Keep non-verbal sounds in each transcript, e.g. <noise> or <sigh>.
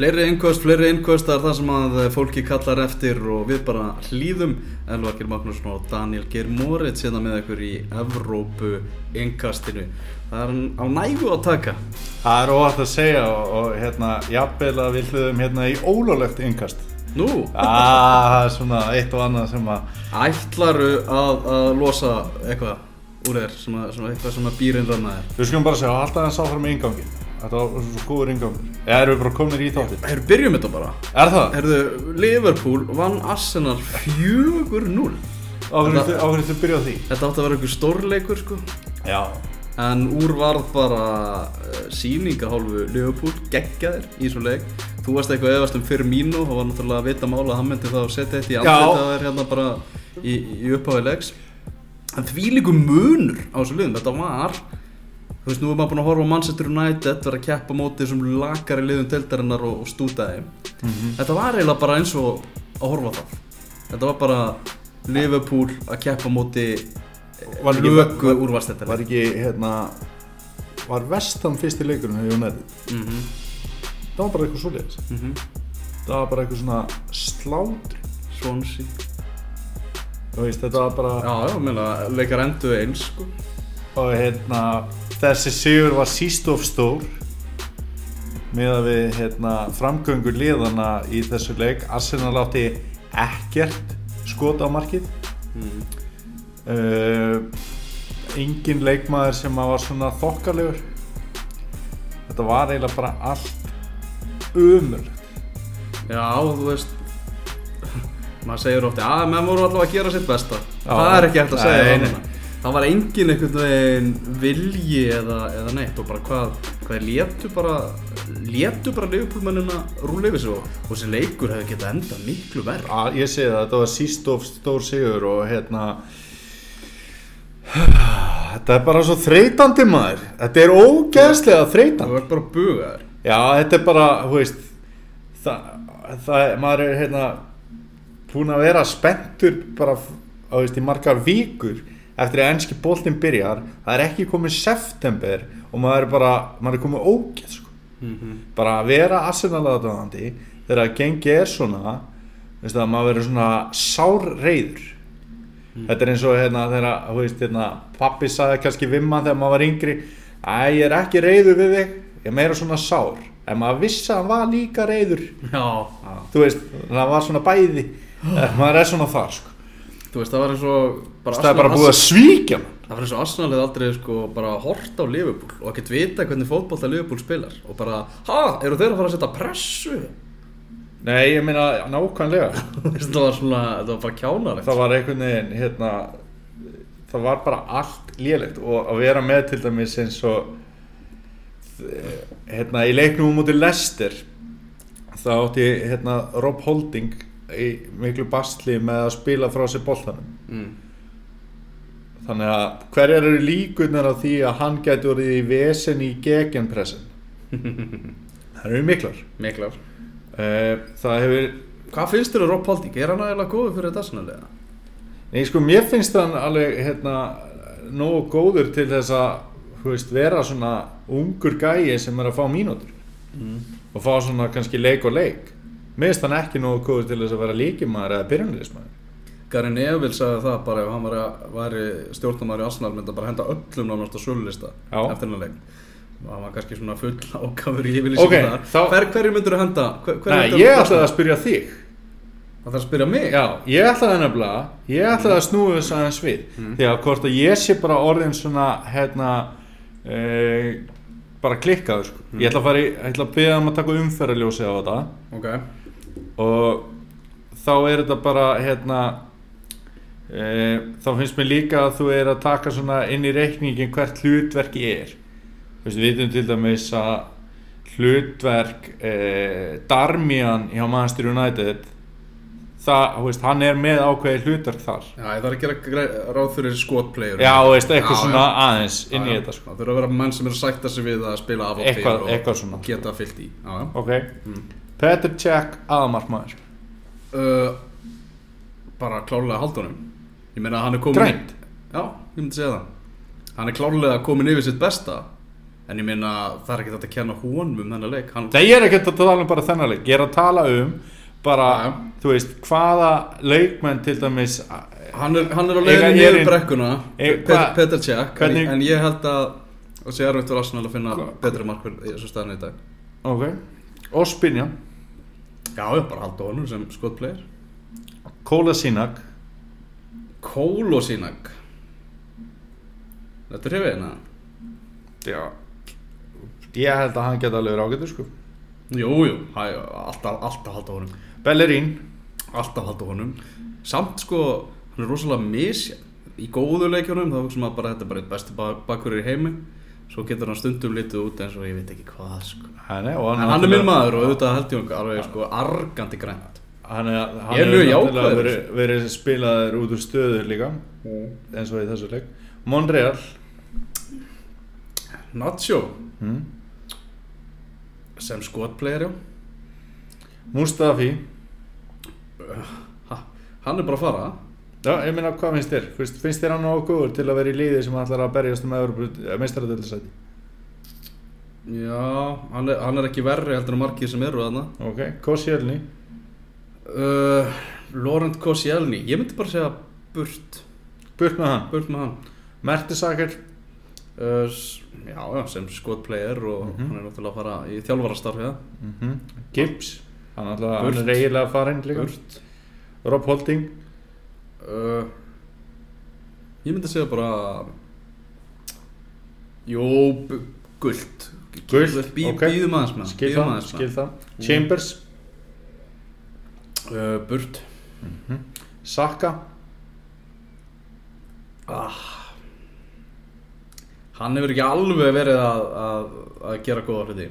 Fleiri innköst, fleiri innköst, það er það sem að fólki kallar eftir og við bara hlýðum Elvar Geir Magnússon og Daniel Geir Moritz hérna með ykkur í Evrópu innkastinu. Það er á nægu að taka. Það er óhægt að segja og, og hérna, jafnvel að við hlöðum hérna í ólulegt innkast. Nú, Ah, það er svona eitt og annað sem að, ætlaru að, að losa eitthvað úr þér, sem að eitthvað sem að býrin ranna þér? við skulum bara segja, alltaf hans áfram með inngangin. Þetta var svo góður inngangur. Eða erum við bara komin í þáttinn? Herru, byrjum þetta bara. Er það? Herru, Liverpool vann Arsenal 4-0. Áhverju þið, áhverju þið byrja á því? Þetta átti að vera einhver stórleikur, sko. Já. En úr varð bara uh, sýningahálfu Liverpool geggjaðir í svo leik Þú varst eitthvað eðast um fyrir mínu og var náttúrulega að vita mála að hann myndi þá setja þetta í Já. andlita þær hérna bara í, í upphafi leiks En því líku munur á þessu liðum, þetta var Þú veist, nú er maður búin að horfa á Manchester United vera að keppa á móti þessum lakari liðum teldarinnar og, og stúta þeim Þetta var eiginlega bara eins og að horfa á það Þetta var bara Liverpool að keppa á móti Var ekki- lögu var- úrvastættar Var ekki, hérna, var vestam fyrsti leikurinn hefur United? mm -hmm. Það var bara eitthvað svoleiðis. Mm Það var bara eitthvað svona slátri. Swansea Þú veist, þetta var bara... Já, já, meina, leikar endu eins sko. og hérna þessi sigur var síst of stór með að við hérna, framgöngur liðana í þessu leik Arsenal átti ekkert skot á markið mm. uh, engin leikmaður sem var svona þokkalegur þetta var eiginlega bara allt umurlegt Já, þú veist <laughs> maður segir ofti að menn voru allavega að gera sitt besta Já. það er ekki hægt að segja Nei, það. Það var engin einhvern veginn vilji eða, eða neitt. Og bara hvað, hvað létu bara létu bara leifupólmennina rúla yfir sig og, þessi leikur hefði getað endað miklu verð að, ég segi það, þetta var síst of stór sigur og hérna þetta er bara svo þreytandi maður. Þetta er ógeðslega það þreytandi var bara bugaður. Já, þetta er bara, þú veist það, það maður er hérna búin að vera spenntur bara, þú veist, í margar vikur eftir að ennski boltinn byrjar það er ekki komið september og maður er bara, maður er komið ógeð sko. mm bara að vera arsenalaðandi þegar að gengi er svona veist það, maður verður svona sár reyður þetta er eins og hérna þegar, þú veist, hérna pappi sagði kannski við mann þegar maður var yngri að ég er ekki reyður við þig ég er meira svona sár. En maður vissi að hann var líka reyður Já, já þú veist, það var svona bæði <gasps> maður er svona þar sko. Þú veist, það var eins og bara það er bara búið að svíkja mann. Það var eins og Arsenal hefði aldrei sko bara hort á Liverpool og ekkert vita hvernig fótbolta Liverpool spilar og bara, ha, eru þeir að fara að setja pressu? nei, ég meina nákvæmlega. <laughs> Það var svona, þetta var bara kjánarlegt það var einhvern veginn hérna, það var bara allt lélegt og að vera með til dæmis eins og eh, hérna í leiknum mútið Leicester þá átti hérna Rob Holding í miklu bastli með að spila frá sér boltanum mm. þannig að hverjar eru líkunar á því að hann gæti orðið í vesen í gegenpressin <laughs> það eru miklar Miklar Eh, það hefur Hvað finnst þér um Rob Holding? Er hann aðeinslega góður fyrir þetta eða? Nei, sko, mér finnst hann alveg, hérna, nógu góður til þess að, veist, vera svona ungur gæi sem er að fá mínútur Mm. og fá svona kannski leik og leik. Mér finnst hann ekki nógu góður til þess að vera líkimæður eða byrjunleismæður. Gary Neville sagði það bara ef hann var, var stjórnumæður í Arsenal myndi að bara henda öllum nánast á sölulista eftir hennar leik og hann var kannski svona full ákafur í yfirlýsingu Ok, þar þá- Hver, hverju myndur þú henda? Hver, Nei, ég ætlaði að spyrja þig. Það þarf að spyrja mig? Já, ég ætlaði nefnilega, ég ætlaði að snúa þess aðeins við. Því að hvort að ég sé bara orðin svona, hérna, e, bara klikkaður, sko. Ég ætla að að byrja um að taka umferðarljósi á þetta. Ok og þá er þetta bara hérna e, þá finnst mér líka að þú er að taka svona inn í reikningin hvert hlutverki er. Við vitum til dæmis að hlutverk e, Darmian hjá Manchester United það, veist, hann er með ákveði hlutverk þar. Já, ég þarf að gera grei- ráð fyrir skotplayer já, veist, eitthvað Já, svona já. aðeins inn í þetta sko. Það þurfa að vera menn sem eru að sætta sig við að spila af og til og geta fyllt í. Já, já. Ok, Mm. Petr Cech aðamarkmaður uh, Bara klárlega haldunum. Ég meina að hann er komin Grænt? Já, ég myndi segja það. Hann er klárlega komin yfir sitt besta. En ég meina, það er ekki þetta að kenna honum um þennan leik. Hann, Nei, ég er ekki að tala um bara þennan leik, ég er að tala um bara, Já. þú veist, hvaða leikmenn til dæmis hann, er, hann er á leiðinu er niður brekkuna. Eiga- Pet, hva- Peter Cech. En, hvernig- en ég held að Það sé erfitt fyrir Arsenal að finna Hva- betri markverð í þessu staðinu í dag. Ok, og Spinja Já, ég bara halda honum sem skotplayer Kóla Sínak Kólosínak. Þetta er hefina Já. Ég held að hann geta alveg ágætur sko. Jú, jú, hæ, alltaf, alltaf halda honum. Bellerín. Alltaf halda honum. Samt sko, hann er rosalega misjæn Í góðu leikjunum, þá hugsa maður bara Þetta er bara eitt besti bakverður í heimi Svo getur hann stundum litið út eins og ég veit ekki hvað sko. Hann er, og En hann er minn maður og auðvitað held ég hann alveg sko argandi grænt Hann er, hann er náttúrulega jákvæður. verið, verið spilaður út úr stöður líka eins og í þessu leik. Monreal. Nacho. Hmm. sem skotplayer, já. Mustafi. Ha, Hann er bara að fara Já, ég meina hvað finnst þér? Finnst, finnst þér hann nógu góður til að vera í liði sem ætlar að berjast um meistaradöldisæti? Já, hann er, hann er ekki verri heldur en margir sem eru þarna. Ok, Koscielny? Uh, Laurent Koscielny Ég myndi bara segja burt. Burt með hann? Burt með hann. Mertesaker uh, Já, já, sem skotplayer og Mhm. hann er náttúrulega að fara í þjálfarastarfi ja. mm Gibbs? Hann, hann er eiginlega farinn líka. Burt. Rob Holding uh, Ég myndi segja bara Jó, gult. Gult, Bí, ok. Býðum aðeins með Skil það, skil það. Chambers? Uh, Burt. Saka? Ah. Hann hefur ekki alveg verið að, að, að gera góða hluti.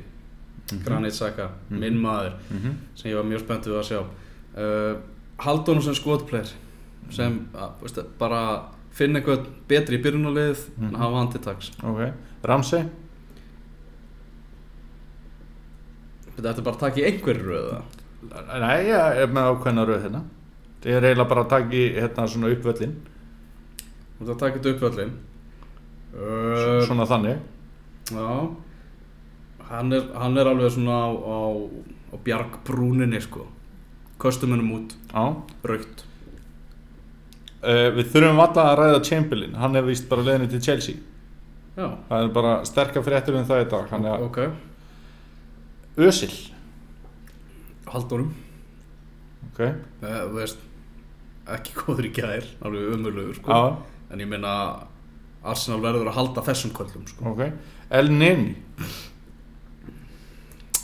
Granit Xhaka, Mhm. minn maður mm sem ég var mjög spenntið að sjá. Uh, Haldónum sem skotplayer sem að, veistu, bara finna eitthvað betri í byrjunarlið Mhm. en hafa hann til taks Ok. Ramsey? Þetta er bara að taka í einhverju röða Nei, ég er með ákveðna röð hérna. Ég er eiginlega bara að taka í hérna svona uppvöllin Þú ert að taka þetta upp öllin uh, Svona þannig. Já. Hann er, hann er alveg svona á, á, á bjargbrúninni sko. Köstum hennum út, Já. Raukt Uh, við þurfum alltaf að ræða Chamberlain. Hann er vist bara leiðinu til Chelsea. Já, það er bara sterkar fréttur um það í dag hann er ok. Özil. Haldónum ok, uh, veist, ekki góður í gær alveg umurlegur sko. En ég meina Arsenal verður að halda þessum köllum sko. ok. El Neni,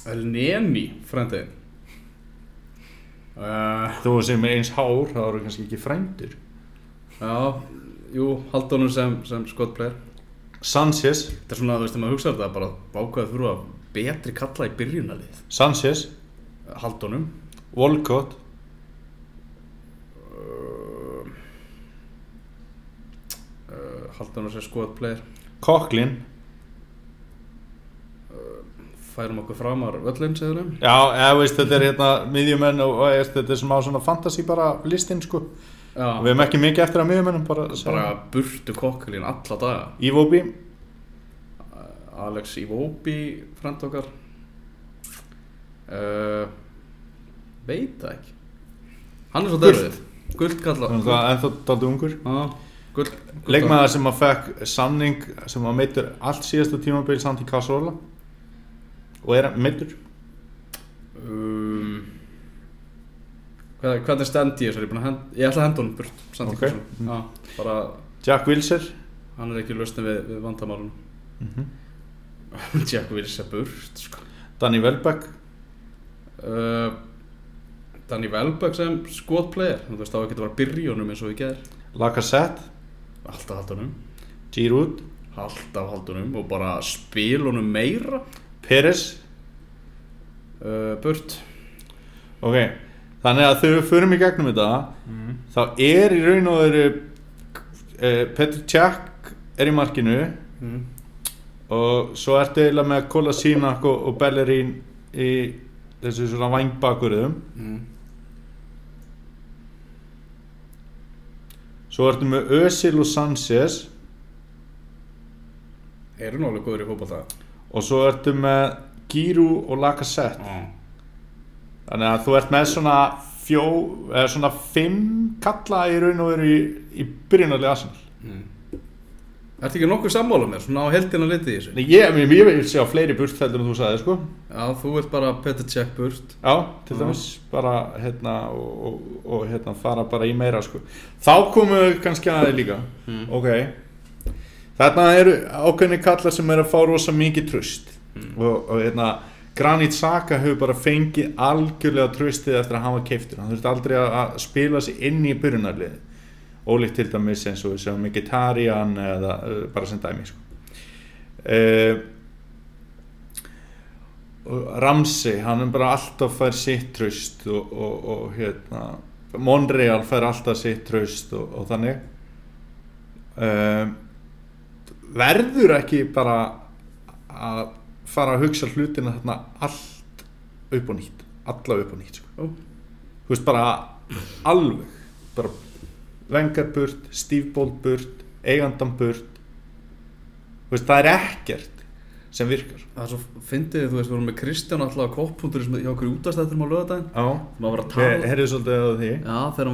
El Neni, frendi uh, þú sem er eins hár það eru kannski ekki frændur Já, jú, haldunum sem, sem skotplayer. Sanchez, Þetta er svona, þú veist, þegar maður hugsa þetta bara Bákvæða þurfa betri kalla í byrjunalið Sanchez. Haldunum Walcott. Uh, uh, Haldunum sem skotplayer. Coughlin Færum okkur framar völlin, segður þeim já, eða veist þetta er hérna miðjumenn og, og þetta er svona fantasy bara listinn sko Já, við hefum ekki mikið eftir að miðjumennum bara, bara burtu kokkulín alla daga. Iwobi Alex Iwobi, frend okkar. Uh, Veit það ekki. Hann er svo dörfið Gult kalla þannig að ennþá daldi ungur. Gult leikmaður sem að fekk samning sem að meittur allt síðasta tímabil samt í Kassola og er meittur um, hvað, stend? Ég, er búinn að hend, ég ætla að henda honum burt okay. Já, bara Jack Wilshere? Hann er ekki lausnið við, við vandamálun Mhm. <laughs> Jack Wills er burt sko. Danny Welbeck? Uh, Danny Welbeck sem skotplayer Þú veist, þá ekki að vera byrjónum eins og við ger Lacazette? Alltaf haldunum. Giroud? Alltaf haldunum og bara spilunum meira. Peres uh, Burt. Ok þannig að þegar við förum í gegnum þetta mm. þá er í raun og veru uh, Petr Cech er í markinu Mm. og svo ertu eiginlega með Kolasinac og, og Bellerín í þessu svona vangbakurðum Mm. svo ertu með Özil og Sanchez Eru alveg góður í fótbolta og svo ertu með Giroud og Lacazette Já. Þannig að þú ert með svona fjó, eða svona fimm kalla í raun og veru í, í byrjunarlega Arsenal. Ertu ekki nokkuð sammála mér, svona á heldina litið í þessu? Nei, ég, ég, ég vil sjá fleiri burt heldur en þú sagði sko. Já, þú vilt bara Petr Cech burt. Já, til dæmis bara hérna og, og, og hérna fara bara í meira sko. Þá komum við kannski aðeins líka. Mm. Ok. Þarna eru ákveðni kallar sem er að fá rosa mikið tröst og, og hérna Granit Xhaka hefur bara fengið algjörlega tröstið eftir að hann var keiftur hann þurfti aldrei að, spila sig inn í byrjunarlið ólíkt til dæmis eins og við segjum Mkhitaryan eða uh, bara sem dæmi sko. uh, Ramsey hann er bara alltaf fær sitt tröst og, og, og hérna Monreal fær alltaf sitt tröst og, og þannig. Um, verður ekki bara að fara að hugsa hlutina þarna allt upp og nýtt alla upp og nýtt sko. Þú veist bara alveg bara vengar burt, stífból burt eigandan burt. Þú veist það er ekkert sem virkar. Það er svo fyndið, þú veist, við vorum með Kristján alltaf á koppundur hjá okkur útastættum á lögadaginn já, Maður var að tala ég heyrði svolítið á því. Já, þegar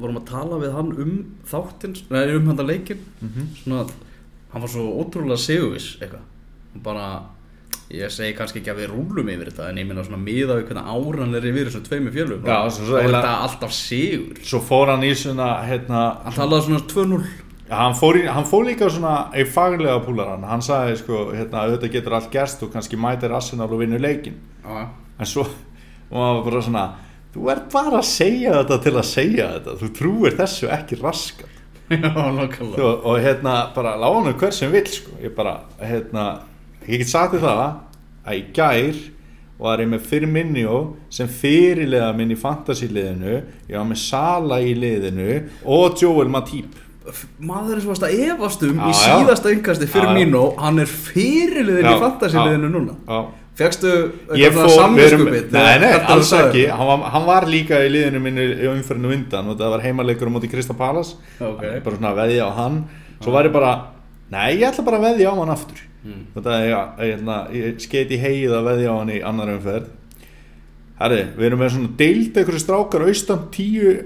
vorum að tala við hann um þáttinn, nei, um hann að leikin mm Svona, hann var svo ótrúlega sigurviss eitthvað. Bara, ég segi kannski ekki að við rúlum yfir þetta En ég minna svona miða við hvernig áran er yfir þessum tveimur fjölum Já, Og þetta alltaf sigur. Svo fór hann í svona hérna, Hann talaði svona 2-0 Já, hann, hann fór líka svona í faglega púlaran, hann sagði sko hérna, auðvitað getur allt gerst og kannski mætir Arsenal og vinnur leikin Já, en svo og hann var bara svona þú ert bara að segja þetta til að segja þetta. Þú trúir þessu ekki raskat. <laughs> Já, og, og hérna bara lána hver sem vill sko. ég bara hérna ég get sagt þér það að í gær var ég með Firmino sem fyrirlega minn í fantasy-liðinu. Ég var með Sala í liðinu og Joel Matip. Maður er svo að efast um í síðasta yngasti fyrir Já, já. Hann er fyrirliðin í Já, fantasiliðinu núna. Já. Fegstu eitthvað samvinskupið nei, nei, alls ekki. hann var, hann var líka í liðinu minni í umferðinu undan það var heimaleikur á móti Krista Palas Ok. bara svona að veðja á hann. Svo var ég bara, nei, ég ætla bara að veðja á hann aftur Mm. það er, já, ég, ég skeit í heið að veðja á hann í annar umferð herri, við erum með svona deild einhverju strákar austan tíu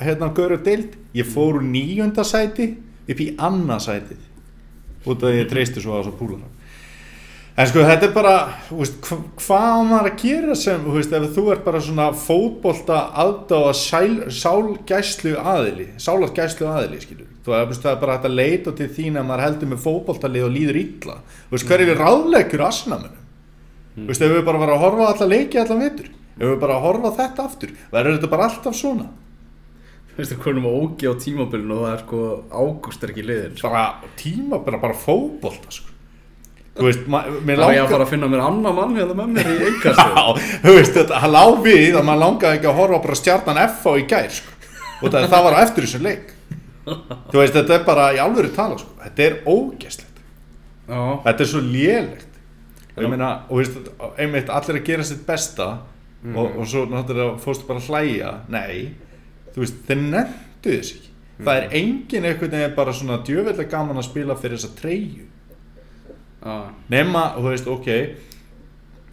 hérna gauru deild ég fór úr níunda sæti upp í annað sætið út af því ég treysti svo á þess að púlara En sko þetta er bara, veist, hva, hvað maður að gera sem, veist, ef þú ert bara svona fótbolta aðdáða sálgæslu aðili, sálargæslu aðili, skilur. Þú veist, það er bara hægt að leita til þín að maður heldur með fótboltalið og líður illa. Þú veist, hver er ráðleikur aðsnamennum? Þú veist, ef við bara varum að horfa á alla leiki allan vitur, ef við bara að horfa þetta aftur, verður þetta bara alltaf svona. Veistu hvernig maður ógi á tímabilinu og það er sko ágúst er ekki liðin sko. Bara tíma, bara, bara fótbolta, sko. Þú veist, mér Það er ég að langar... fara að finna mér annan mann hérna með mér í einkastu <laughs> Já, þú veist, þetta, hann lá við að maður langaði ekki að horfa bara stjarnan F á í gær, sko. Og það, það var eftir þessum leik. Þú veist, þetta er bara í alvöru tala, sko. Þetta er ógeslegt. Já, Þetta er svo lélegt. Og ég meina, og veist, einmitt allir að gera sitt besta og, og svo náttúrulega fórstu bara að hlæja. Nei, þú veist, þeir nefndu þess ekki. Það er engin einhvern veginn bara svona djöfellega gaman að spila fyrir þessa treyju. já, nema, þú veist, ok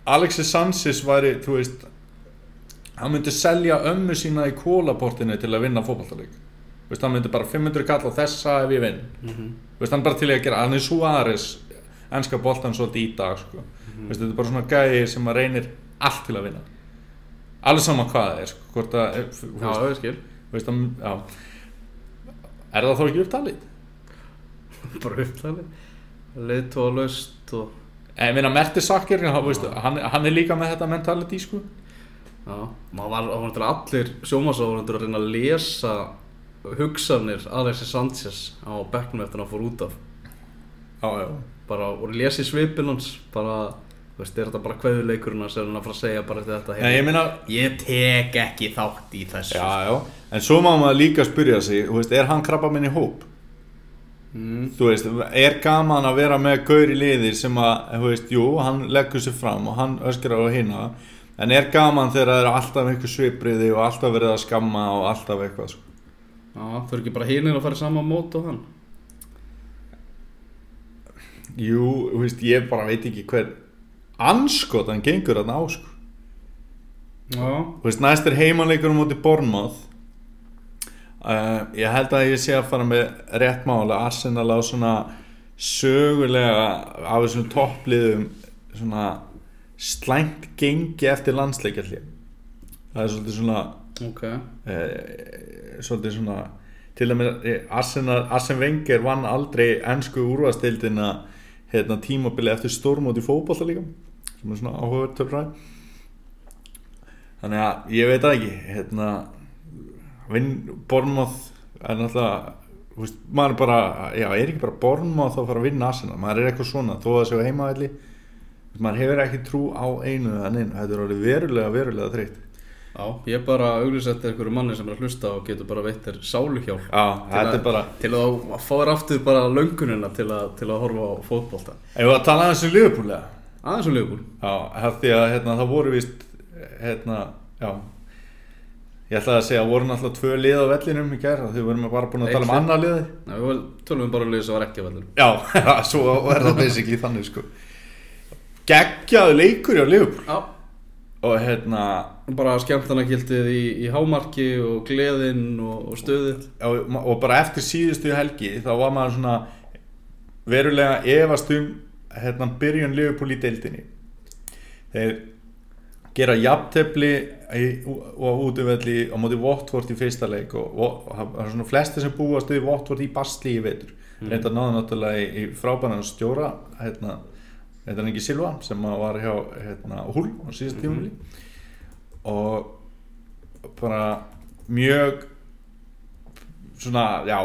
Alexis Sanchez væri, þú veist hann myndi selja ömmu sína í kólaportinu til að vinna fótballtaleik þú veist, hann myndi bara 500 kall á þessa ef ég vinn. Mhm. þú veist, hann er bara til að gera, hann er Suárez ennska boltan svolítið í dag sko. þú veist, þetta er bara svona gæði sem að reynir allt til að vinna. Alveg sama hvað það er, sko, hvort að eh, já, þú veist, já. Er það þá ekki upptalið? <laughs> Bara upptalið. Leiðtóa laust og En ég meina Mertesakker, hann, hann er líka með þetta mentality sko. Já, maður var, allir sjómasáhundur að reyna að lesa hugsanir Alexis Sanchez á bekknum eftir að hann fór út af. Já, já. Bara, og lesi svipin hans bara, þú veist, er þetta bara kveðuleikurinn hans er hann að fara að segja bara eftir þetta En ég meina, ég tek ekki þátt í þessu. Já, já. En svo má maður líka spyrja sig, þú veist, er hann krabba minn í hóp? mm, Þú veist, er gaman að vera með gaur í liðir sem að, þú veist, jú, hann leggur sér fram og hann öskrar á hinna En er gaman þegar það er alltaf einhver svipriði og alltaf verið að skamma og alltaf eitthvað sko. Þau eru ekki bara hinir að fara í sama mót og hann? Jú, þú veist, ég bara veit ekki hver anskot hann gengur að ná sko. Já, Þú veist, næst er heimanleikur á móti Bournemouth. Uh, Ég held að ég sé að fara með rétt mála Arsenal á svona sögulega af þessum toppliðum svona slæmt gengi eftir landsleikjalli. Það er svolítið svona ok. Uh, svolítið svona til að með Arsenal, Arsen Wenger vann aldrei ennsku úrvastildina hérna, tímabili eftir stórmóti fótbolta líka sem er svona áhugaverð töfræð þannig að ég veit það ekki hérna Bornmoth er náttúrulega veist, maður er bara, já, er ekki bara Bornmoth að fara að vinna Arsenal, maður er eitthvað svona þó að það séu heimavelli. Maður hefur ekki trú á einu eða neinu, þetta er orðið verulega, verulega þreytt Já, ég er bara auglýs eftir einhverju manni sem er að hlusta og getur bara veitt þér sáluhjálp já, til að, bara til að fá þér aftur bara löngunina til að, til að horfa á fótbolta. Ef við að tala aðeins um eða? aðeins og lögur Já, því að hérna, það voru vist hérna, já. Ég ætlaði að segja, voru náttúrulega tvö lið á vellinum í gær, því vorum við bara búin að tala um Eitt lið. annað liði Nei, við tölum bara um liðið sem var ekki að veldur Já, <laughs> svo er það basically þannig sko. Geggjaðu leikur hjá Liverpool. Já, og hérna bara skemmtanagildið í, í hámarki og gleðin og, og stöðið já, og bara eftir síðustu helgi þá var maður svona verulega efast um hérna byrjun Liverpool í deildinni. Þeir gera jafntefli í- og útivelli á móti Watford í fyrsta leik og, og það er svona flesti sem búast við Watford í Bastli í veitur mm. reynda náða náttúrulega í, í frábæran stjóra hérna, þetta er ekki Silva sem var hjá hérna, Hull á síðast tímuli og bara mjög svona, já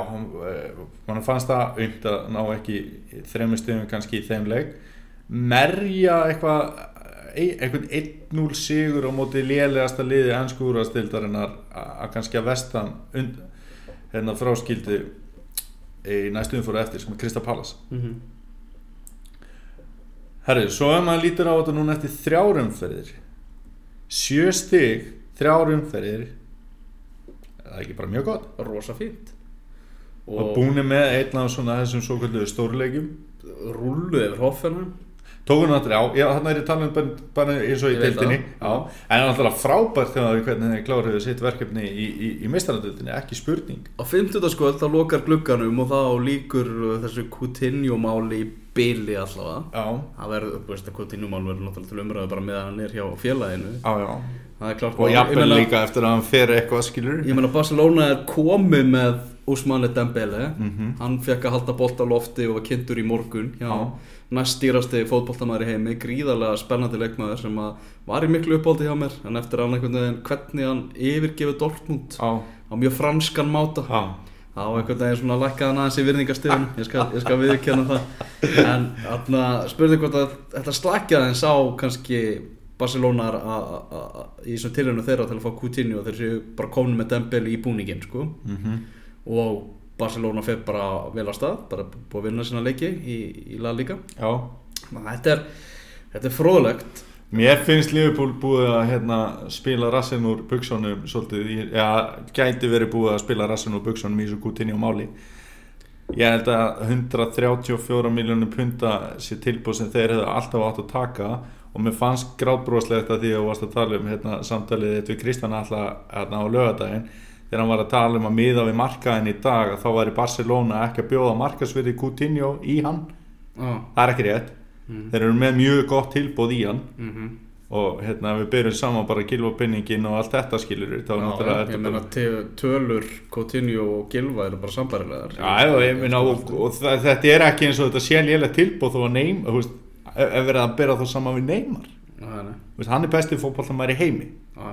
mann fannst það und að ná ekki þrejum stöðum kannski í þeim leik. Merja eitthvað ein- einhvern 1-0 sigur á móti lélegasta liði ennsku úrastildarinnar að kannski að vestan und, hérna fráskildi í næstum fóru eftir sem er Krista Pallas mm -hmm. Herri, svo ef maður lítur á þetta núna eftir þrjárumferðir sjö stig þrjárumferðir það er ekki bara mjög gott? Rosa fínt. Og búin með einn af svona þessum svo kallu stórleikjum. Rullu yfir hoffenum tókum náttúrulega á, þannig er ég talað um bara, eins og í deildinni en er náttúrulega frábært þegar við hvernig þeir kláruðu sitt verkefni í, í, í meistaradöldinni, ekki spurning. Á 50. skvöld þá lokar glugganum og þá líkur uh, þessu Coutinho-máli í byli allavega. Já, Það verður, þú veist að Coutinho-mál verður náttúrulega til umræðu bara meðan hann er hjá félaginu. Já, já. Það er klart og meina- líka eftir að hann fer eitthvað skilur Ég meina Barcelona er komið með Ousmane Dembele. Mhm. Hann fekk að halda bolt á lofti og var kynntur í morgun hjá Já. næststýrasti fótboltamæður í heimi gríðarlega spennandi leikmaður sem var í miklu uppáldi hjá mér en eftir hann einhvern veginn hvernig hann yfirgefið Dortmund já, á mjög franskan máta. Já, þá einhvern veginn svona lækkaði hann aðeins í virðingastöðun ég skal, skal viðkjanna það. <laughs> En þarna spurði hvort að þetta slakjaði aðeins á kannski Barcelona í þessum tilhörnu þeirra til að fá Coutinho þeir séu bara komin með Dembele í búningin sko. mhm. Og Barcelona fer bara vel að stað bara búið að vinna sína leiki í, í La Liga. Já. Þannig að þetta er, þetta er fróðlegt. Mér finnst Liverpool búið að hérna, spila rassin úr buksónum svolítið, í- já, gæti verið búið að spila rassin úr buksónum í svo Coutinho máli. Ég held að 134 miljónum punta sé tilbúð sem þeir hefðu alltaf átt að taka og mér fannst grátbróðslegt að því að þú varst að tala um hérna, samtalið þetta við Kristján alltaf hérna, á lögadaginn þegar hann var að tala um að miða við markaðin í dag að þá væri Barcelona ekki að bjóða markasverði Coutinho í hann ah. það er ekki rétt mm. þeir eru með mjög gott tilbúð í hann mm -hmm. og hérna við byrjum saman bara gilvapinningin og allt þetta skilur þá er náttúrulega tölur Coutinho og Gilva eru bara sambarilegar Já, já, ég meina, og, og þa- þetta er ekki eins og þetta sé lélega tilbúð þó að neym, veist, ef verið að byrja þá saman við Neymar, hann er bestið fótballtamæður í heimi, já.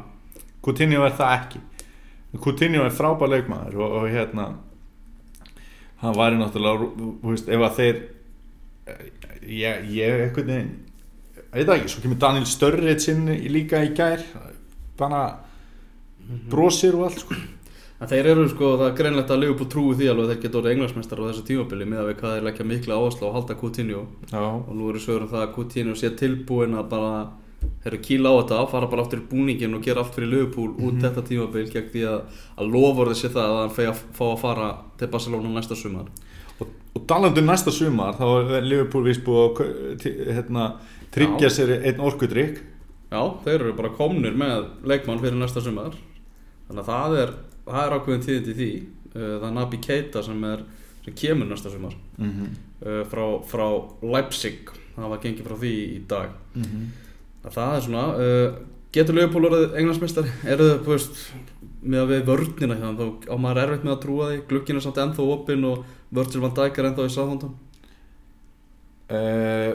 Coutinho er það ekki, Coutinho er frábær leikmaður og, og hérna, hann væri náttúrulega, þú veist, ef að þeir, ég, ég, veginn, ég veit ekki, svo kemur Daniel Störrið sinni líka í gær, bara brosir og allt, sko. En þeir eru sko, það er greinlegt að Liverpool trúi því alveg þeir geta orðið englansmestar á þessu tímabili með að við hvað þeir leggja mikla áherslu á að halda Coutinho. Já, og nú eru sögur um það að Coutinho sé tilbúin að bara þeir eru kýla á þetta, fara bara aftur í búningin og gera allt fyrir Liverpool út þetta tímabil gegn því að, að lofur þessi það að hann fegi að fá að fara til Barcelona næsta sumar. Og, og talandi um næsta sumar þá er Liverpool vist búið að hérna, tryggja sér einn orkudrykk. Já, þeir eru bara komnir með leikmann fyrir næsta sumar. Þannig að það er, það er ákveðin tíðindi í því. Uh, Það er Nabi Keita sem, er, sem kemur næsta sumar. Mm -hmm. frá, frá Leipzig. Það var gengið frá því í dag. Að Það er svona uh, Getur Leopold orðið englandsmeistari? Eru þau, þú veist, með að við vörnina hérna þá á maður erfitt með að trúa því. Glukkin er samt ennþá opinn og Virgil van Dijk er ennþá í Southampton. Uh,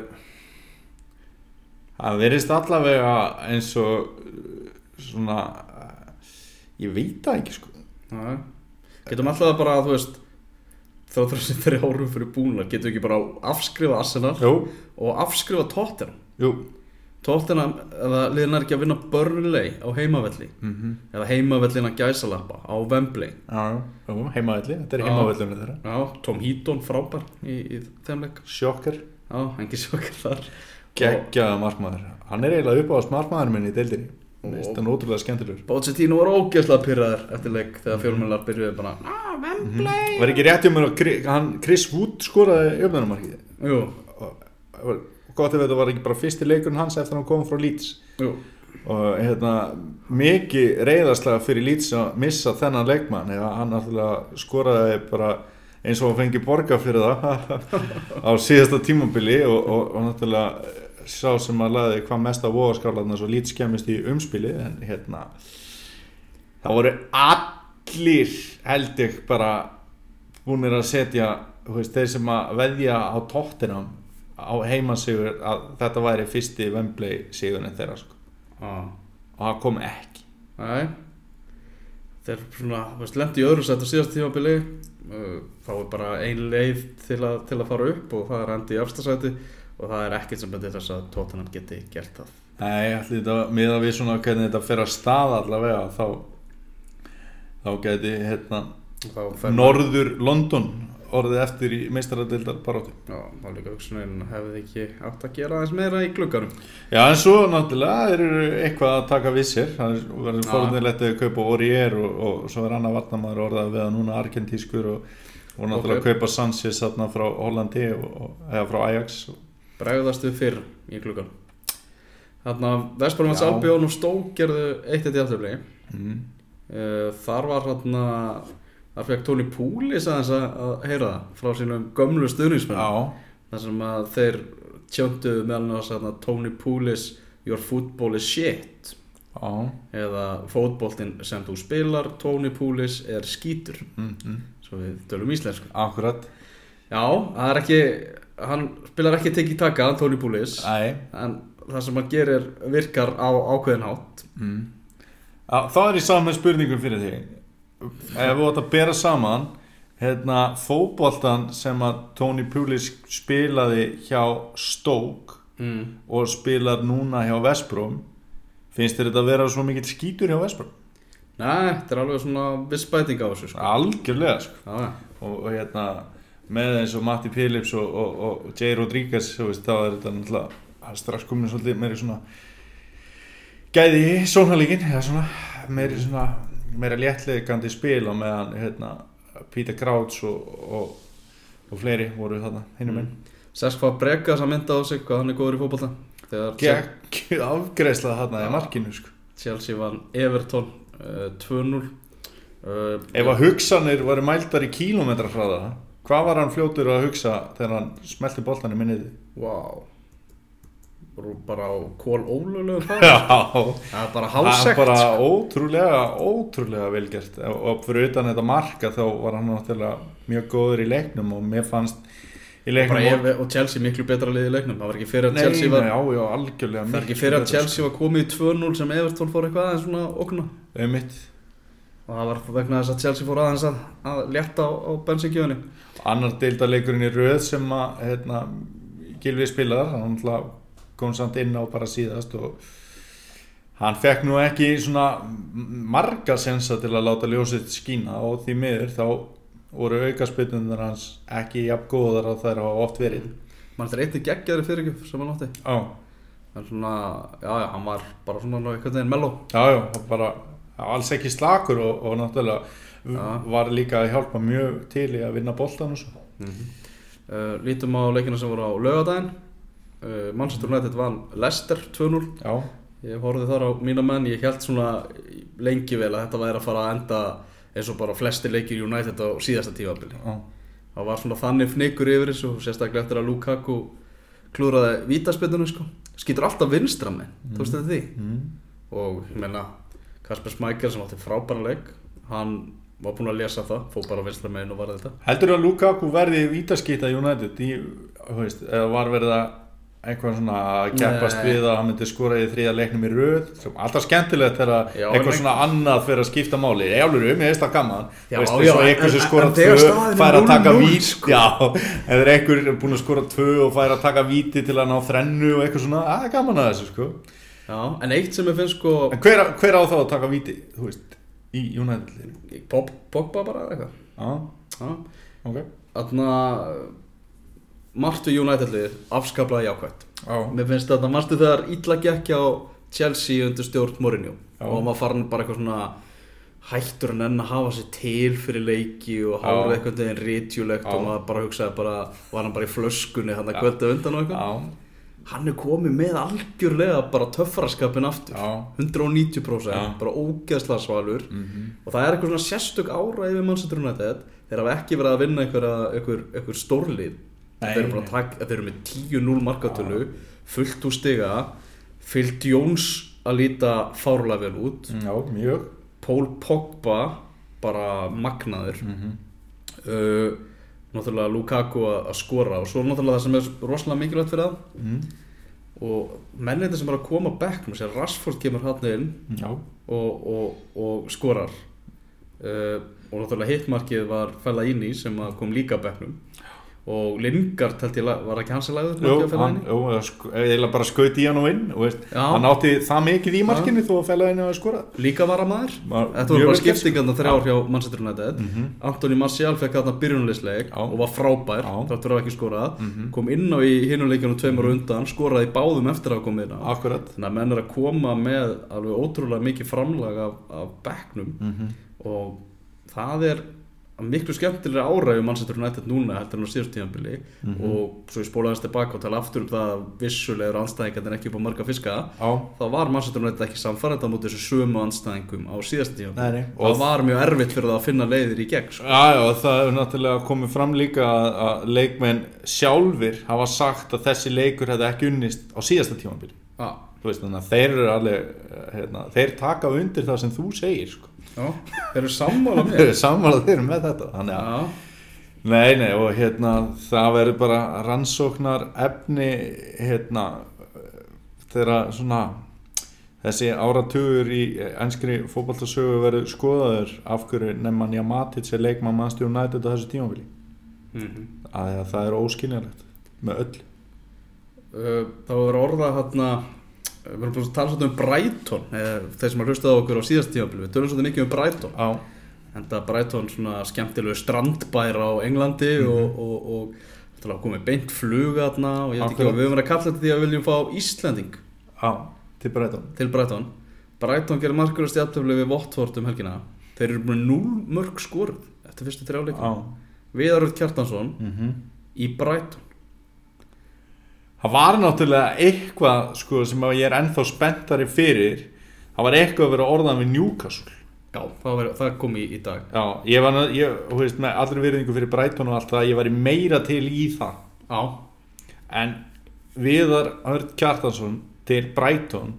það verðist allavega eins og uh, svona uh, ég veit það ekki sko. Nei. Getum alltaf bara, þú veist þá þarf þessi þeirri árum fyrir búna getum við ekki bara afskrifa Arsenal jú, og afskrifa Tottenham? Jú Tottenham, eða liðin er ekki að vinna Burnley á heimavelli. Mm -hmm. eða heimavellin að gæsalappa á Wembley. Já, heimavelli, þetta er Já. heimavellinu þeirra Já, Tom Heaton frábær í, í þeim leik. Sjokker, Já, engi sjokkar þar. Geggjaða markmaður. Hann er eiginlega upp á markmaður minn í deildinni. Finnst hann ótrúlega skemmtilegur. Pochettino var ógeðslega pyrraður eftir leik þegar fjölmjölar byrjuði bara ah, Wembley! Var ekki rétt um að Chris Wood skoraði og gott ef þetta var ekki bara fyrsti leikurinn hans eftir að hann kom frá Leeds. Jú. Og hérna mikið reyðarslega fyrir Leeds að missa þennan leikmann. Eða hann náttúrulega skoraði bara eins og hann fengi borga fyrir það <laughs> á síðasta tímabili. Og, og, og náttúrulega sá sem að laði hvað mest af vogaskálarna svo Leeds kemist í umspili. En hérna það voru allir held ég bara búinir að setja veist, þeir sem að veðja á tóttinam á heimasigur að þetta væri fyrsti Wembley sigurinn þeirra sko. ah. og það kom ekki Nei Þeir svona, veist, lendi í öðru sætt á síðasta tímabili uh, þá er bara ein leið til að, til að fara upp og það er endi í afstasæti og það er ekkert sem bendir þess að Tottenham geti gert það Nei, allir miða við svona hvernig þetta fer að staða allavega þá þá geti hérna Norður London orðið eftir í meistaradildar baróttu Já, þá líka hugsunin hefði ekki átt að gera aðeins meira í gluggarum Já, en svo náttúrulega eru eitthvað að taka við sér það er- verður Já. fórhundilegt að kaupa Orier og, og svo er annar varnamaður orðað við að núna argentískur og, og náttúrulega Ok. kaupa Sanchez þarna frá Hollandi eða frá Ajax við fyrr í gluggan Þarna Vesparumans Já. Albion og Stók gerðu eitt eitt í afturlegi mm. uh, Þar var þarna þar fekk Tony Poulis aðeins að, að heyra það frá sínum gömlu stuðningsmenn þar sem að þeir tjönduðu meðal þarna Tony Poulis Your football is shit. Já. Eða fótboltinn sem þú spilar Tony Poulis er skítur. Mm, mm. svo við tölum íslensku. Akkurat. Já, það er ekki hann spilar ekki tekið taka Tony Poulis Æ, en það sem hann gerir virkar á ákveðin hátt. Mm. Þá er ég saman spurningum fyrir þig ef við átt að bera saman hérna fótboltan sem að Tony Pulis spilaði hjá Stoke mm. og spilar núna hjá Vespróm finnst þér þetta að vera svo mikill skítur hjá Vespróm? Nei, þetta er alveg svona viss bæting á þessu sko. Algjörlega sko. Já, já. og, og hérna með eins og Matti Phillips og, og, og Jay Rodriguez þú veist, þá er þetta náttúrulega strax komin svolítið meiri svona gæði í sónalíkin meiri svona meira léttlegandi spil á meðan hérna, Peter Crouch og, og, og fleiri voru þarna hinnum einn Sess hvað Bregas að mynda á sig hvað hann er góður í fótbolta? Þegar gegn <laughs> afgreðsla þarna í markinu sko. Chelsea vann Everton uh, 2-0 uh, ef að hugsanir varu mældar í kílómetra frá það hvað var hann fljótur að hugsa þegar hann smelti boltan í minniði Wow Voru bara á kól ólulegu það er bara Það er bara sko. ótrúlega, ótrúlega velgert og fyrir utan þetta marka þá var hann náttúrulega mjög góður í leiknum og mér fannst í leiknum Eve og Chelsea miklu betra liði í leiknum. Það var ekki fyrir að Nei, Chelsea var nei, já, já, það er ekki fyrir að betra, Chelsea var komið í 2-0 sem Everton fór eitthvað aðeins svona okna sko. Og það var vegna þess að Chelsea fór aðeins að, að létta á, á bensingjöfunni Annar deildarleikurinn í röð sem að hérna, Gilvi spilar hann náttúrulega kom samt inn á bara síðast og hann fekk nú ekki svona marga sensa til að láta ljósið skína og því miður þá voru aukaspytunar hans ekki jafn góðar að þær hafa oft verið. Mann þetta er einnig geggjari fyrirgjöf sem hann átti? Já, en svona, já já, hann var bara svona einhvern veginn melló já, já, bara alls ekki slakur og, og náttúrulega Já. var líka að hjálpa mjög til í að vinna boltan og svo. Uh, lítum á leikina sem voru á laugadaginn uh, Manchester United vann Leicester 2-0 Já, ég horfði þar á mína menn ég held svona lengi vel að þetta væri að fara að enda eins og bara flestir leikir United á síðasta tífabili já, það var svona þannig fnikur yfir þessu sérstaklega eftir að Lukaku klúraði vítaspindunum sko. Skýtur alltaf vinstra með, mm. þú veist þetta því? Mm. og ég meina Kasper Smækjar sem átti frábæra leik hann var búinn að lesa það fóð bara vinstra megin og var þetta. Heldur að Lukaku verði vítaskita United í, þú veist, eða var verið að eitthvað svona að keppast Nei. við að hann myndi skora í þriða leiknum í röð. Sem alltaf skemmtilegt þegar Já, eitthvað en- svona annað fyrir að skipta máli. Jálfur um, ég veist það gaman. Já, veist, já, en- einhver sem en- skora en þegar tvö er fær að taka 0-0, vít sko. Já, ef er einhver búin að skora tvö og fær að taka víti til að ná þrennu og eitthvað svona, er gaman að þessu sko. Já, en eitt sem ég finnst sko En hver, hver á þá að taka víti, þú veist, í United liðinu? Pop, Pogba bara eða eitthvað. Já, Já, ok. Þarna Martu United liðið afskaplega jákvætt. Já, Mér finnst þetta, marstu þegar illa gekk á Chelsea undir stjórn Mourinho? Já. og maður farin bara eitthvað svona hættur en enn að hafa sér til fyrir leiki og hárið eitthvað veginn rítjulegt og maður bara hugsaði bara, var hann bara í flöskunni hann að kvölda undan og eitthvað? Já, hann er komið með algjörlega bara töffaraskapin aftur. Já. 190% Já. bara ógeðslega svalur. Mhm. og það er eitthvað svona sérstök ára yfir Manchester United. Þeir hafa ekki verið að vinna einhverja, einhver, einhver stórlið Þeir eru, bara taka, þeir eru með 10-0 markatölu fullt úr stiga. Phil Jones að líta fárlega vel út. Já, mjög. Paul Pogba bara magnaður. Mm uh, náttúrulega Lukaku að, skora og svo náttúrulega það sem er rosalega mikilvægt fyrir það. Mm. og mennið sem er að koma bekknum sér Rashford kemur hann inn Já, og, og, og skorar. Uh, og náttúrulega hittmarkið var Fella Inni sem kom líka bekknum og Lingard held ég var ekki hans að sk- eiginlega bara skaut í hann og inn og hann átti það mikið í markinu þó að fæla henni að skora líka var að maður Var þetta voru bara skiptingarna þrjár hjá Manchester United. Mhm. Antoni Martial fekk þarna byrjunleisleik og var frábær þáttur að ekki skorað. Mhm. kom inn á í hinuleikjunum tveimur mm undan skoraði báðum eftir að koma inn á. Þannig að menn er að koma með alveg ótrúlega mikið framlag af, af bekknum. Mm og það er miklu skemmtilega ára við Manchester United núna heldur en á síðust tíðanbili Mhm. og svo ég spóla þess tilbaka og tala aftur um það að vissulegur anstæðingar en ekki upp á marga fiska þá var Manchester United ekki á móti þessu sömu anstæðingum á síðast nei. og það var mjög erfitt fyrir það að finna leiðir í gegn sko. Já, já, það er náttúrulega komið fram líka að, leikmenn sjálfur hafa sagt að þessi leikur hefði ekki unnist á síðasta að þeir alveg hérna, þeir taka undir það sem þú segir sko. Þeir eru sammála Þeir með eru sammálað þeir með þetta. Þannig að já, Nei, nei, og hérna það verður bara rannsóknar efni hérna þegar svona þessi áratugur í enskri fótballtasögu verður skoðaður af hverju nefnman Jamatic er leikmann mannstjóð United á þessu tímafili mm að það er óskiljanlegt með öll þá er orða hérna við erum búin að tala svolítið um Brighton eh, þeir sem har hlustað á okkur á síðast tíðanbili við tölum svolítið mikið um Brighton. Á, en það Brighton svona skemmtilegu strandbær á Englandi Mhm. og, og, og þetta komið beint fluga og ég veit ekki hvað við höfum verið að kalla þetta því að við viljum fá Íslanding á, til Breiton til Brighton. Brighton gerir margur að stjáttöfli við Watford um helgina. Þeir eru búin 0 mörg skoruð eftir fyrstu þrjáleikum á Viðaröld Kjartansson mm í Brighton það var náttúrulega eitthvað sko, sem ég er ennþá spenntari fyrir. Það var eitthvað að vera orðan við Newcastle. Já, það, var, það kom í, í dag. Já, ég var, ég, þú veist, með allri virðingu fyrir Brighton og allt það, ég var meira til í það. Já, en Viðar Örd Kjartansson til Brighton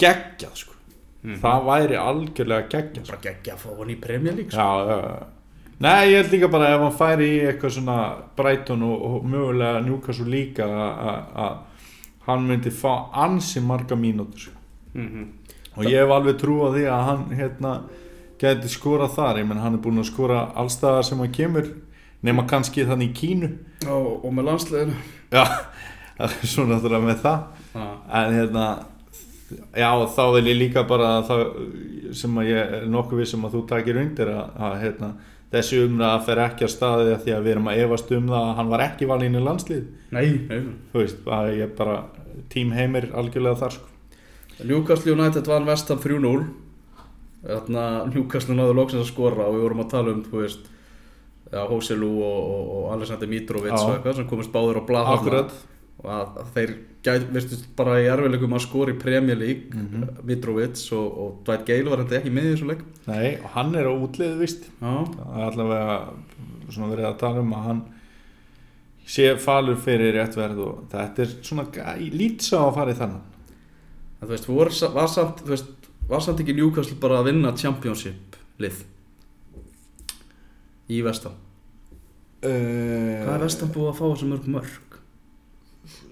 geggjað, sko. Mhm. það væri algjörlega geggjað, sko. bara geggja að fá hann í Premier League sko. Já, já, já Nei, ég held líka bara ef hann færi í eitthvað svona Brighton og, og mögulega Newcastle líka að- að að hann myndi fá ansi marga mínútur mm og ég hef alveg trú á því að hann hérna geti skorað þar, ég menn hann er búinn að skora allstaðar sem hann kemur nema kannski þannig í Kínu. Og, og með landsleginu já, <laughs> svo náttúrulega með það. Ah. en hérna já, þá vil ég líka bara að það sem að ég er nokkuð við sem að þú takir undir að, að hérna, þessi umræða fer ekki að staði að því að við erum að efast um það að hann var ekki valinn í landslið. Nei, nei. Þú veist, að ég bara tím heimir algjörlega þar sko. Newcastle United vann vestam 3-0 Þarna Newcastle náðu loksins að skora og við vorum að tala um þú veist Já, Hóselu og, og, og Alexander Mitrovic og eitthvað sem komist báður á þarna. Akkurat og að, að þeir gæt, virtust bara í erfileikum að skora í Premier League Mhm. Mitrovic og, og Dwight Gale var þetta ekki með í þessu leik? Nei, og hann er á útlið vist allavega svona verið að tala um að hann sé falur fyrir réttverð og þetta er svona lítsa að fara í þannan þú veist, vor, var, samt, þú veist, var samt ekki Newcastle bara að vinna Championship lið í Vestam uh, Hvað er Vestam búið að fá þessu mörg mörg?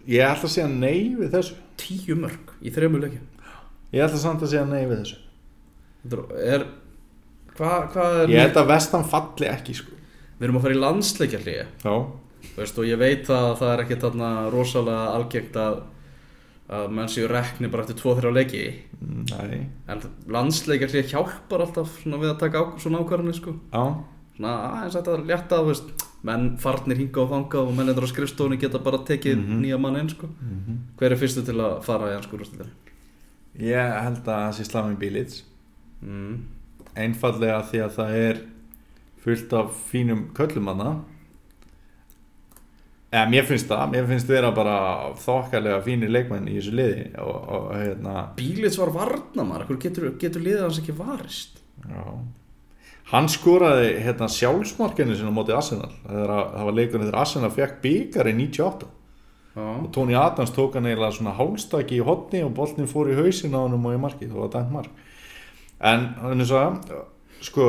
Ég ætla að segja nei við þessu. Tíu mörg í þremur leikjum. Ég ætla samt að segja nei við þessu. Er Hvað hva er Ég held að vestan falli ekki sko. Við erum að fara í landsleikjarlíi og ég veit að það er ekki þarna rosalega algengt að að menn séu rekni bara eftir 2-3 leiki. Nei. En landsleikjarlíi hjálpar alltaf við að taka á, svona ákvarðanir sko. Svona aðeins þetta að létta veist, menn farnir hinga og þanga og menn endur á skrifstofunni geta bara tekið Mhm. nýja mann inn sko hver er fyrstu til að fara í anskur úrstilinu? Ég held að það sé Slamin Bílits Mm. Einfallega því að það er fullt af fínum köllumanna Eða mér finnst það, mér finnst vera bara þokkalega fínir leikmenn í þessu liði og, og hérna Bílits var varnamar, getur, getur liðið hans ekki varist? Já. Hann skoraði hérna, sjálfsmarkinu sinna móti Arsenal að- það var leikunni þegar Arsenal fekk byggar í 98 Já, og Tony Adams tók hann eiginlega svona hálstaki í hotni og boltin fór í hausin á hann og í markið, það var dæmt mark. En hann er svo sko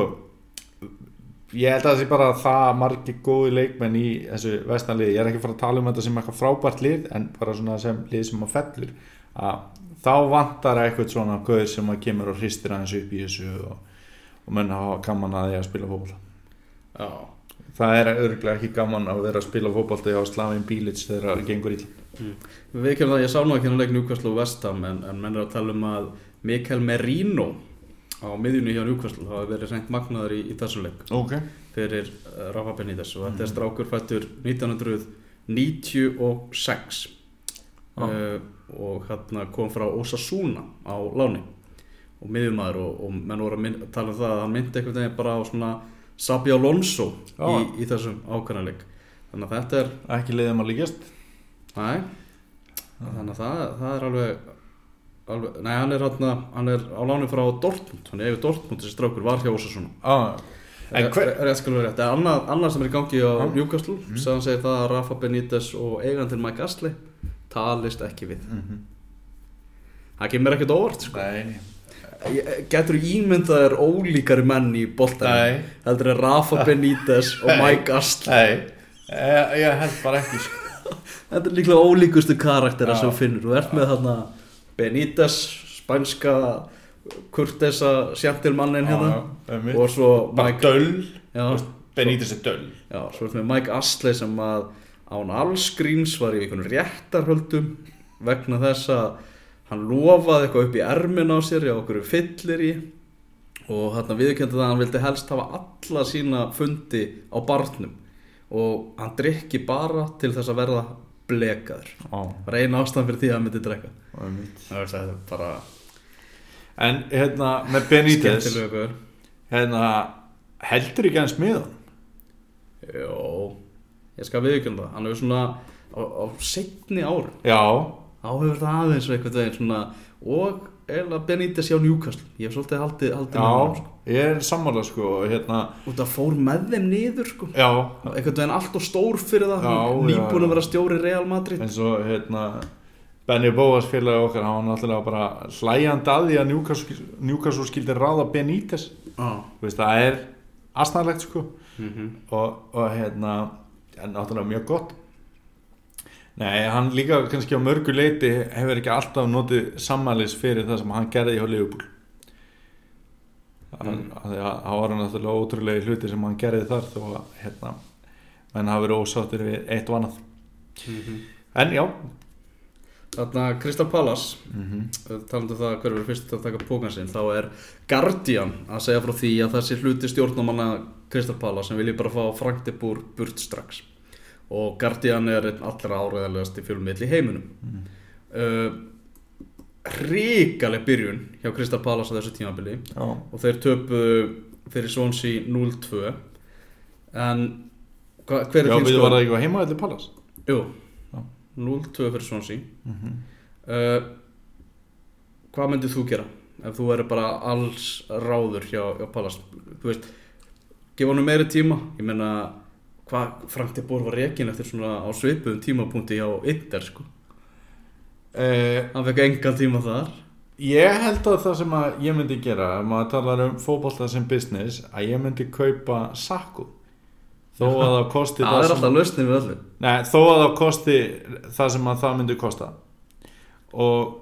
ég held að það sé bara það margir góði leikmenn í þessu vestanliði, ég er ekki að fara að tala um þetta sem eitthvað frábært lið en bara svona sem lið sem að fellur að þá vantar eitthvað svona gauð sem að kemur og hristir aðeins upp í þessu og, og menn hafa gaman að því að spila fótbolta. Já, það er örglega ekki gaman að vera að spila fótbolta á Slavin Bílits þegar það gengur illa. Við kemum það, ég sá nú ekki hann leik Newcastle og Vestham en, en menn er að tala um að Mikael Merino á miðjunni hjá Newcastle hafa verið reynd magnaður í, í þessu leik. Ok, fyrir uh, Rafa Benítez og þetta er strákur fættur 1996 Já. uh, og hérna kom frá Osasuna á láni og miðjumæður og, og menn voru að mynd, tala um það að hann myndi einhvern veginn bara á svona Sabi Alonso í, í þessum ákvæmleik þannig að þetta er ekki liðum að líkjast Næ, þannig að það, það er alveg, alveg Nei, hann er, hann, hann er á láni frá Dortmund. Hann er yfir Dortmund þessi strákur var hjá Ósarsson ah. en hver, Er vera rétt? Það er annað, annað sem er í gangi á Já. Newcastle mm. sem segir það að Rafa Benítez og eigandinn Mike Astley talist ekki við. Mm Það kemur ekkert óvart sko. nei, Getur ímyndað er ólíkari menn í boltan. Heldur en Rafa Benítez og. Mike Astley nei ég, ég held bara ekki sko. <laughs> Þetta er líklega ólíkustu karaktera Já. sem finnur. Þú ert með þarna Benítez, spænska kurtesa sjantilmannin hérna og svo Mike, döll Benítez er döll já, svo ertu með Mike Astley sem að án allsgríns var í einhvern réttarhöldum vegna þess að hann lofaði eitthvað upp í ermin á sér já, okkur fyllir í. Og hann viðkjöndi það að hann vildi helst hafa alla sína fundi á barnum. Og hann drikki bara til þess að verða blekaður. Á, var eina ástæðan fyrir því að hann myndi drekka. Einmitt. það er bara en hérna með Benítez hérna heldur ekki hans með hann Jó, ég skal viðkjönda hann hefur svona á, á setni árum já, þá hefur það aðeins eitthvað veginn svona og eða Benítez hjá Newcastle. Ég hef svolítið haldið, haldið honum, já sko. ég er sammála sko hérna, og það fór með þeim niður sko. já. Eitthvað veginn allt og stór fyrir það. Nýbúin að vera stjóri Real Madrid. Eins og hérna Benny Bóas félagi okkar hann var náttúrulega bara hlæjandi að því að Newcastle, Newcastle skildi ráða Benítez. Ah. Veist, það er aðstæðlegt sko. Mm -hmm. og, og hérna en náttúrulega mjög gott Nei, hann líka kannski á mörgu leiti hefur ekki alltaf notið sammælis fyrir það sem hann gerði hjá Liverpool Mm. mm. það var náttúrulega ótrúlega hluti sem hann gerði þar þó að hérna menn hafa verið ósáttir við eitt og annað en já Þarna Crystal Palace mm -hmm. talandi um það hver verður fyrst að taka pókan sinn þá er Guardian að segja frá því að þessi hluti stjórnumanna Crystal Palace sem vilji bara fá Frank de Boer burt strax og Guardian er einn allra áræðilegast í fjölmiðl í heiminum mm. uh, ríkaleg byrjun hjá Crystal Palace á þessu tímabili já, og þeir töpu fyrir Swansea 0-2 En hva, hver er Já, þín við skoðun? var það ekki heima allir Pallas Jú, Já. 0-2 fyrir Swansea Mhm. uh, Hvað myndir þú gera ef þú eru bara alls ráður hjá, hjá Pallas Þú veist, gefa honum meiri tíma Ég meina, hvað Frank de Boer var rekin eftir svona á svipuðum tímapunkti hjá Inter sko. Eh, Hann fekk engan tíma þar. Ég held að það sem að ég myndi gera ef maður talar um fótbolta sem business að ég myndi kaupa Sakku þó að það kosti Það er sem alltaf lausnin við öllu. Nei, þó að það kosti það sem að það myndi kosta. Og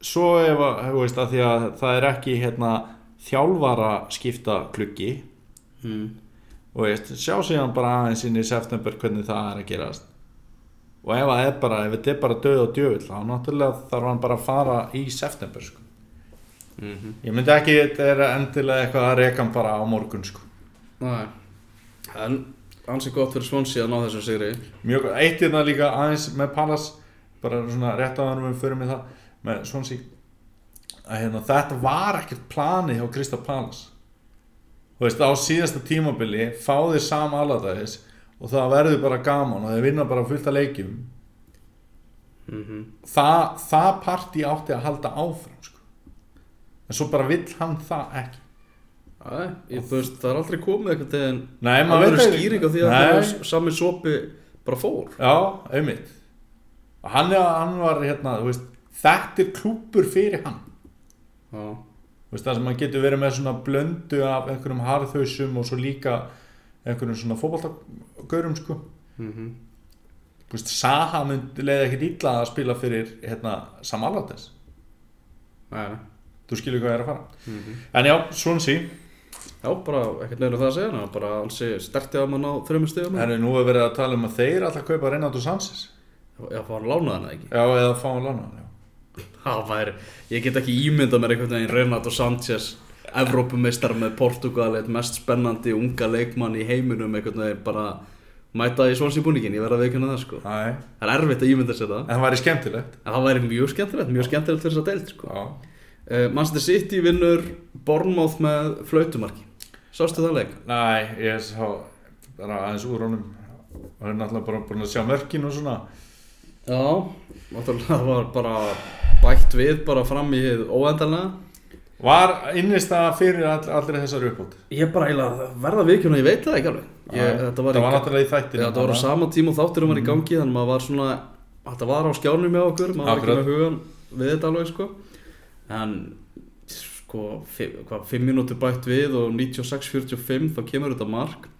svo ef að, veist, að að það er ekki hérna þjálfara skipta klukki mm. Og veist, sjá síðan bara aðeins inn í september hvernig það er að gerast. Og ef það er bara, ef þetta er bara döð og djöfull þá náttúrulega þarf hann bara að fara í september sko. Mm ég myndi ekki, þetta er endilega eitthvað að reka hann bara á morgun sko. Nei. En ansi gott fyrir Swansea að ná þessu sigri. Mjög gott, eitt hérna líka aðeins með Pallas bara svona rétt að hann við fyrir með það með Swansea. Að hérna, þetta var ekkert plani hjá Krista Pallas þú veist á síðasta tímabili fá þeir sama alladagis og það verður bara gaman og þeir vinna bara fullt af leikjum. Mm það, það partí átti að halda áfram sko. en svo bara vill hann það ekki. Æ, ég, þú veist, það er aldrei komið eitthvað en Nei, það verður skýring á því að það er sami sopi bara fór. Já, Og hann, hann var hérna, þetta er klúpur fyrir hann. Já, veist, það sem hann getur verið með svona blöndu af einhverjum harðhausum og svo líka einhverjum svona fótballtagaurum sko. mm Þú veist, Saha myndi leiði ekkert illa að spila fyrir hérna Sam Allardyce. Nei, nei Þú skilur hvað ég er að fara. mm En já, Swansea, Já, bara ekkert neina það að segja ná, bara alls stertið að mann á þreymur stigum það er nú að verið að tala um að þeir alltaf kaupa Reynaldo Sanchez. Já, fá hann lánaði hana ekki Já, eða fá hann lána hann, já. Það væri, ég get ekki ímyndað mér einhvern veginn Renato Sanchez Evrópumeistar með Portugal eitt mest spennandi unga leikmann í heiminum einhvern veginn bara mæta í svonsi búningin, ég verð að veikuna það sko. Æ, Það er erfitt að ímynda sér það. En það væri skemmtilegt. En það væri mjög skemmtilegt, mjög skemmtilegt fyrir þess að deilt sko uh, Manchester City vinnur Bournemouth með flautumarki. Sástu það leik? Næ, ég sá bara aðeins úr honum. Og hann er náttúrulega bara búin að sjá mörkin og svona. Já, náttúrulega það var bara bætt við bara fram í hið óendanlega. Var innist það fyrir all, allir þessar uppbót? Ég er bara eiginlega verða vikjuna, ég veit það ekki alveg. Ég, Þetta var, var náttúrulega í þættinu. Já, þetta var á sama tíma og þátturum var í gangi þannig að maður var svona þetta var á skjánum með okkur maður var ekki með hugan við þetta alveg sko. En sko hvað, 5 mínútur bætt við og 96-45 þá kemur þetta mark.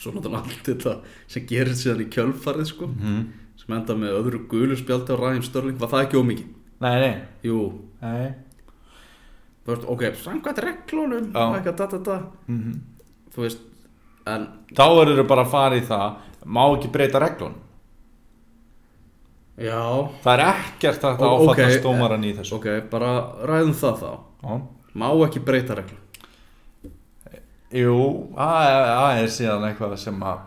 Svo náttúrulega allt þetta sem gerir síðan í kjölfarið sko. Mm. Sem enda með öðru gulu spjaldi á Ræðin Störling var það ekki ómikið? Nei, nei. Jú, nei. þú veist, ok, samkvæmt reglunum eitthvað, da, da, da. Mm þú veist, en Þá verður þau bara að fara í það, má ekki breyta reglun. já, Það er ekkert að Ó, áfalla ok. stómaran í þessu. ok, bara ræðum það þá Já. má ekki breyta reglum Jú, það það er síðan eitthvað sem að...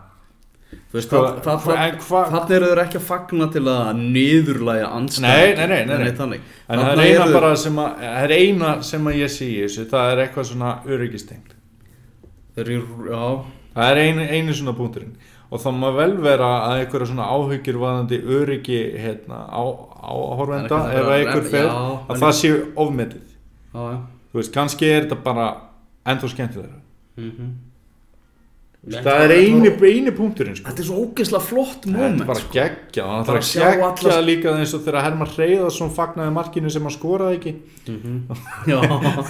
Veist, Sko, það, það, það, hva- eru þeir ekki að fagna til að niðurlæga anstæðing Nei, nei, nei, nei. En það er eina sem að, það er eina sem að ég sé í þessu, það er eitthvað svona öryggistengt. Það er einu, einu svona punkturinn. Og þá má vel vera að einhverja svona áhyggjur vaðandi öryggi hérna, á, áhorfenda, að einhver já, að það séu já Þú veist, kannski er þetta bara ennþá skemmtilega. mm Það er eini, eini punkturinn, sko. Þetta er svo ógeðslega flott Þetta moment er bara sko. geggja, það er Bara bara sjá geggja alla- líka eins og þegar Herman Reyðarsson fagnaði markinu sem hann skoraði ekki. <laughs> Já,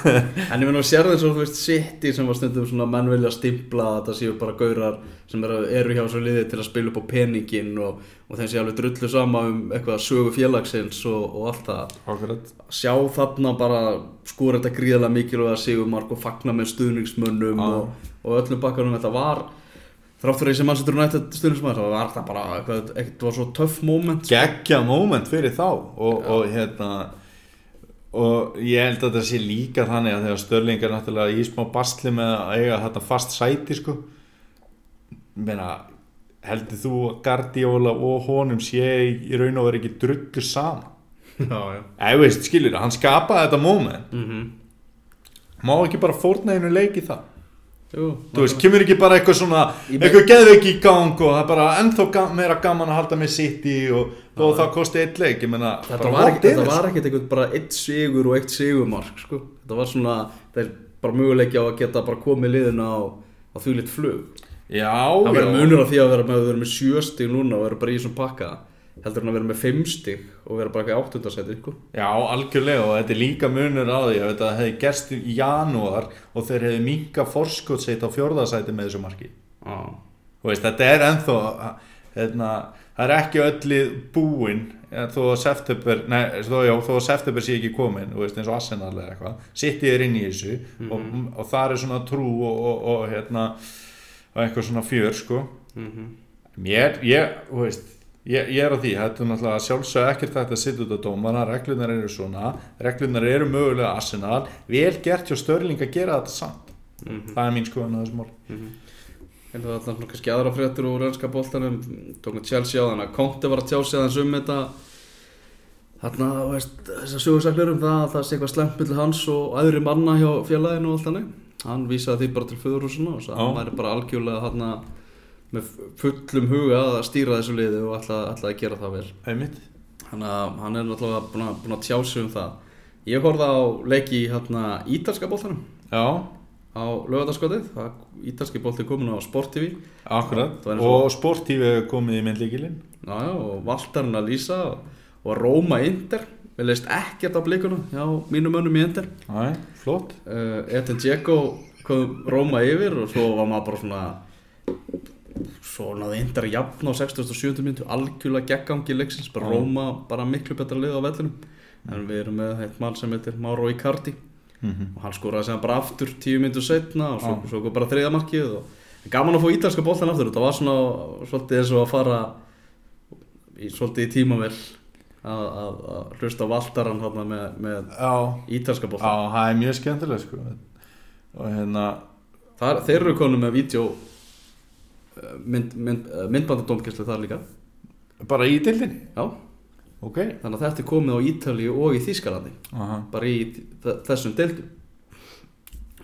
<laughs> en ég meina að sér það eins og þú veist City sem var stundum svona menn vilja stimpla að þetta séu bara gaurar sem eru, eru hjá svo liði til að spila upp á peningin og, og þeim sé alveg drullu sama um eitthvað sögu félagsins og, og allt það. Akkurat. sjá þarna bara skora þetta gríðarlega mikilvæga sigumark og fagna með stuðningsmönnum Já. og, og öllum bakkarum þetta var þrátt fyrir þessi mannsættur nættið stuðningsmæður það var það bara eitthvað, eitthvað var svo töff moment geggja moment fyrir þá og, og hérna og ég held að þetta sé líka þannig að þegar Störling er náttúrulega í smá bastli með að eiga þetta fast sæti sko. Meina heldur þú að Guardiola og honum sé í raun og veru ekki drullu saman? <laughs> Já, já. eða veist skilur hann skapaði þetta moment. Mm má ekki bara fórna einu leik í það Jú, þú veist, kemur ekki bara eitthvað svona Ég meina- eitthvað geðveik í gang og það er bara ennþá ga meira gaman að halda með City og þó það kosti eitt leik ég meina, Þetta var, ekki, þetta var ekkert einhvern bara eitt sigur og eitt sigurmark sko. Þetta var svona, það er bara möguleiki á að geta bara komið liðina á, á því lit flug já, Það verður munur á því að vera með, vera með sjö stig núna og vera bara í þessum pakka. Heldur en að vera með fimm stig og vera bara ekki áttundasæti sko. já, algjörlega og þetta er líka munur á því að þetta hefði gerst í janúar og þeir hefði minka forskottseit á fjórðasæti með þessu marki. Þú veist, þetta er ennþá hérna, það er ekki öllið búinn eh, þó að september nei, þó, já, þó að september sé ekki komin veist, eins og Arsenal eða eitthvað. City er inn í þessu og, og það er svona trú og, og, og hérna og eitthvað svona fjör sko. Mhm. mér, ég, þú veist ég, ég er á því, þetta er náttúrulega sjálfsög ekkert þetta að sitja út á dómana, reglunar eru svona reglunar eru mögulega Arsenal vel gert hjá Störling að gera þetta samt. Mhm. það er mín skoðan á þessum mál En það var svona kannski aðra fréttur úr ennska boltanum. Tók með Chelsea á þannig að Conte var að tjá sig aðeins um þetta. Þarna, veist, þessar sögursaklir um það að það sé eitthvað slemt millir hans og aðri manna hjá félaginu og allt þannig hann vísaði því bara til föðurhúsuna og hann væri bara algjörlega þarna með fullum huga að stýra þessu liði og ætla að gera það vel. Einmitt. Hann er náttúrulega búin að, að tjá sig um það. Ég horfði á leiki í hérna ítalska boltanum. Já, á lögadaskotið, ítalski bolti komin á Sport TV Akkurat, Það var eins og- sportífi hefur komið í myndlíkilinn. Og Valtarinn að lýsa og, Róma Inter Við leist ekkert á blikuna hjá mínum mönnum í Inter Æ, flott uh, Eten Dzeko kom Róma yfir og svo var maður bara svona svo náði Inter að jafna á 67. minútu algjörlega geggangi leiksins bara Já. Róma bara miklu betra lið á vellinum en við erum með eitt mann sem heitir Mauro Icardi mm og hann skoraði sem bara aftur tíu myndur setna og svo, Já. svo kom bara þriða markið og gaman að fá ítalska boltan aftur þetta var svona svolítið eins og að fara í, svolítið í tímavel að, að, að hlusta á Valtaran þarna með, með Já, ítalska já, boltan það er mjög skemmtilega sko. Og hérna Þar, þeir eru konum með vídeo eh, mynd, mynd, eh, myndbandadómkesslu þar líka. Bara í dildinni, já, ok. Þannig að þetta er komið á Ítalíu og í Þýskalandi. Aha. bara í þessum deildum.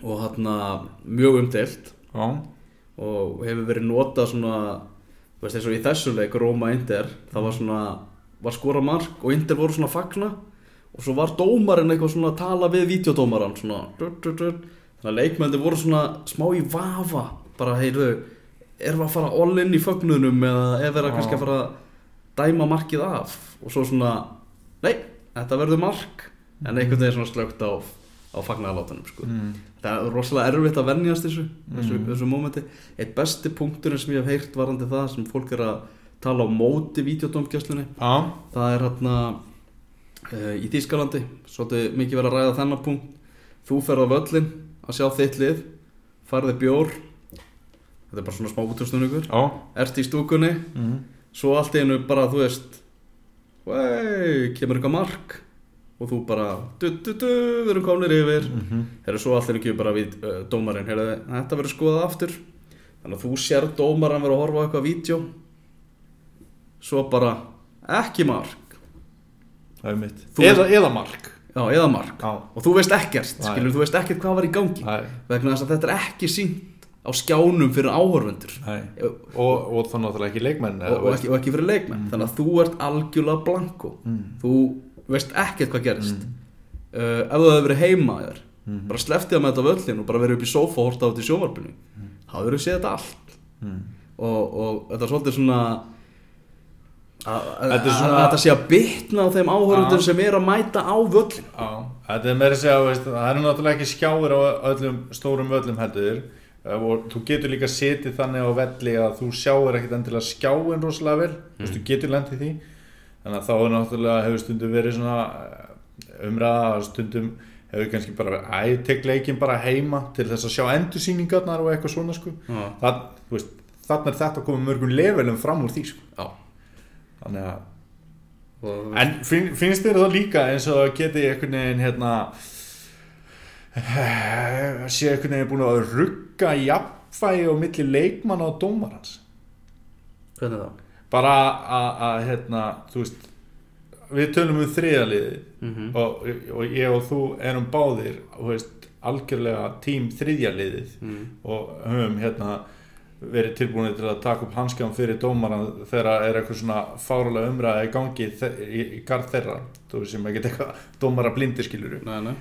Og hérna mjög umdeilt. Já, og hefur verið notað svona þú veist eins og í þessu leik Róma Inter það var svona var skora mark og Inter voru svona fagna og svo var dómarinn eitthvað svona að tala við videodómaran svona þannig að leikmældi voru svona smá í vafa bara heyrðu erum við að fara all in í fögnunum eða er Já. kannski að fara að dæma markið af og svo svona nei, þetta verður mark en einhvern veginn svona slögt á, á fagnaðalátunum sko. mm. Það er rosalega erfitt að venjast þessu, þessu, Mm. þessu mómenti. Eitt besti punkturinn sem ég hef heyrt varandi það sem fólk er að tala á móti videodómgjöslunni, Já, það er hérna uh, í Þýskalandi, svolítið mikið verið að ræða þennan punkt. Þú ferð á völlin að sjá þitt lið, farði bjór, þetta er bara svona smá já. Ert í stúkunni, mm. svo allt einu bara, þú veist, vei, kemur eitthvað mark. Og þú bara, du, du, du, við erum komnir yfir. Mm -hmm. Herru, svo allir ekki bara við uh, dómarinn, herru, þetta verður skoðað aftur. Þannig að þú sér dómarinn verður að horfa á eitthvað vídeo Svo bara, ekki mark. Það er mitt. Þú- eða, eða mark. Já, eða mark. Já, Og þú veist ekkert, skilur, þú veist ekkert hvað var í gangi. Nei, Vegna þess að þetta er ekki sínt á skjánum fyrir áhorfundur nei. Og, Og, og þá náttúrulega ekki leikmenn eða, og, ekki, og ekki fyrir leikmenn. Þannig að þú ert algjörlega blanko. Mm. Þú veist ekkert hvað gerist. Uh, Ef þú hefur verið heima þér Mm. Bara sleftið að með þetta völlin og bara verið upp í sófa og horta á þetta í sjónvarpinu þá verður séð þetta allt? Mm. og, og þetta er svolítið svona að Þetta er sé að bitna á þeim áhörundum Já. sem er að mæta á völlin þetta er meira að segja, veist, það eru náttúrulega ekki skjáir á öllum stórum völlum heldur eh, og þú getur líka setið þannig á velli að þú sjáir ekkit endilega skjáin rosalega vel, mm. veist, þú getur lendið því þannig að þá er náttúrulega hefur stundum verið svona eh, umræða stundum hefur kannski bara æ, tek leikin bara heima til þess að sjá endursýningarnar og eitthvað svona sko. Þannig er þetta að koma mörgum levelum fram úr því sko. Þannig að og, En finn, finnst þér það líka eins og geti einhvern veginn hérna eh, sé einhvern veginn búin að rugga jafnfægi á milli leikmann og dómarans hvernig þá? bara að, hérna þú veist við tölum um þriðaliði Mm og, og ég og þú erum báðir þú veist, algjörlega tím þriðja liðið mm. og höfum hérna verið tilbúinir til að taka upp hanskján fyrir dómaran þegar er eitthvað svona fárulega umræða í gangi í, í garð þeirra. Þú veist sem ekki eitthvað dómara blindir skilur Nei, nei.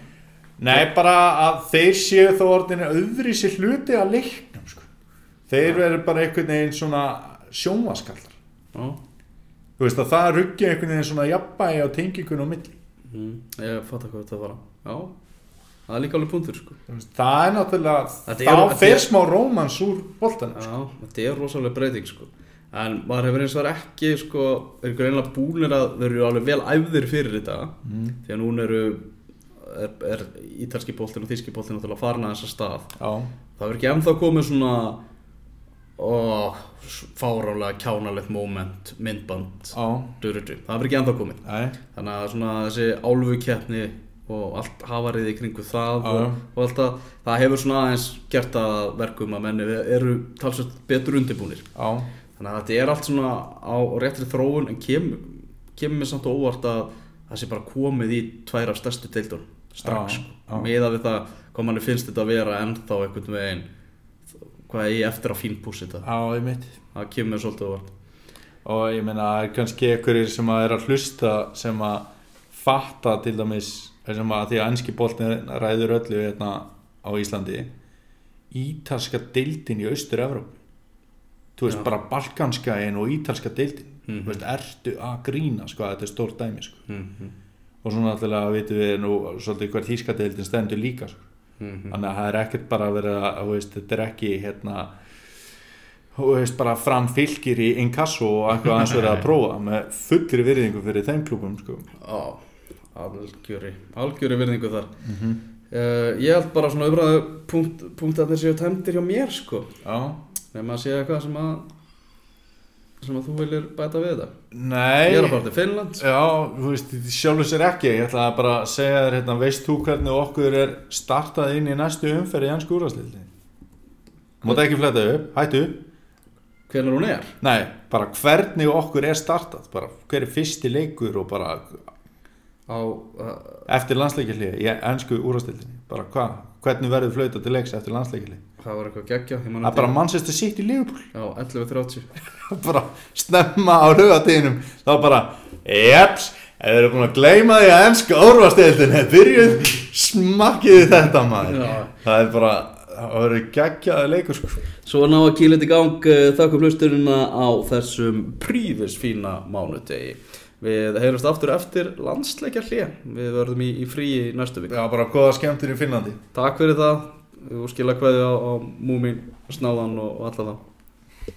Nei, bara að þeir séu þó orðinni öðri sér hluti að leiknum sko. þeir verður bara einhvern veginn svona sjónvaskallar Já, þú veist að það ruggi einhvern veginn svona jafnbægi á tengingun og milli. Mm. ég fatt að hvað þetta var Já, það er líka alveg punktur sko. Það er náttúrulega þá er- þetta fer er- smá rómans úr boltan Já, þetta er rosalega breyting sko. En maður hefur eins og verið ekki sko Er greinlega búnir að þeir eru alveg vel æfðir fyrir þetta. Mm. Því að núna eru Er, er ítalski boltin og þíski farin að þessa stað. Já, Það verður ekki ennþá komið svona Ó, fárálega kjánalegt moment, myndband. Það verður ekki ennþá komið. Nei. Þannig að svona þessi álfukeppni og allt hafarið í kringu það Já, og, og allt það, það hefur svona aðeins gert að verkum að menni eru talsveit betur undirbúnir. Já, þannig að þetta er allt svona á réttri þróun en kemur kemur mér samt á óvart að það sé bara komið í tvær af stærstu deildun strax, Já, sko. já. miða við það hvað manni finnst þetta að vera ennþá einhvern veginn hvað ég eftir að fínpúsi þetta. Það kemur mér svolítið óvart. Og ég er kannski einhverjir sem að er að hlusta sem að fatta til dæmis sem að því að ennski boltin ræður öllu hérna á Íslandi ítalska deildin í austur-Evrópu þú veist Já. bara balkanska einn og ítalska deildin Mhm. þú veist, ertu að grína sko að þetta er stórt dæmi sko mm -hmm. og svo náttúrulega vitum við nú svolítið hver þýska deildin stendur líka sko Mm þannig að það er ekkert bara að vera veist, þetta er ekki hérna þú veist bara fram fylgir í inkasso og eitthvað aðeins verið að <laughs> prófa með fullri virðingu fyrir þeim klubum sko. Já, algjöri, algjöri virðingu þar. Uh, Ég held bara svona umræðu punkt, punkt að þeir séu tæmdir hjá mér sko. Nefn að sé eitthvað sem að sem að þú viljir bæta við þetta nei. Ég er að fara til Finnland já, þú veist, sjálfur sér ekki. Ég ætla að bara segja þér hérna, veist þú hvernig okkur er startað inn í næstu umferð í ennsku úrvarsleildi Máta ekki fletta upp, hættu. Hvernig hún er? Nei, bara hvernig okkur er startað bara hver er fyrsti leikur og bara á, uh, eftir landsleikjarlið í ennsku úrvastildinni bara hvað, hvernig verður flauta til leiks eftir landsleikjarlið það var eitthvað geggja það er bara Manchester City Liverpool. Já, 11.30 <laughs> bara snemma á lögatíðinum þá bara, jeps ef þið eru búin að gleyma því að ennska úrvastildinni byrjuð smakkiði þetta maður. Já. það er bara, það verður geggjaði leikur sko. Svo ná að kýla þetta í gang uh, þakkum hlusturina á þessum prífis fína mánudegi Við heyrumst aftur eftir landsleikja hlið Við verðum í, í fríi næstu vik já, bara góða skemmtur í Finnlandi. Takk fyrir það. Þú skilja hverju á, á múmin, snáðan og, og alla það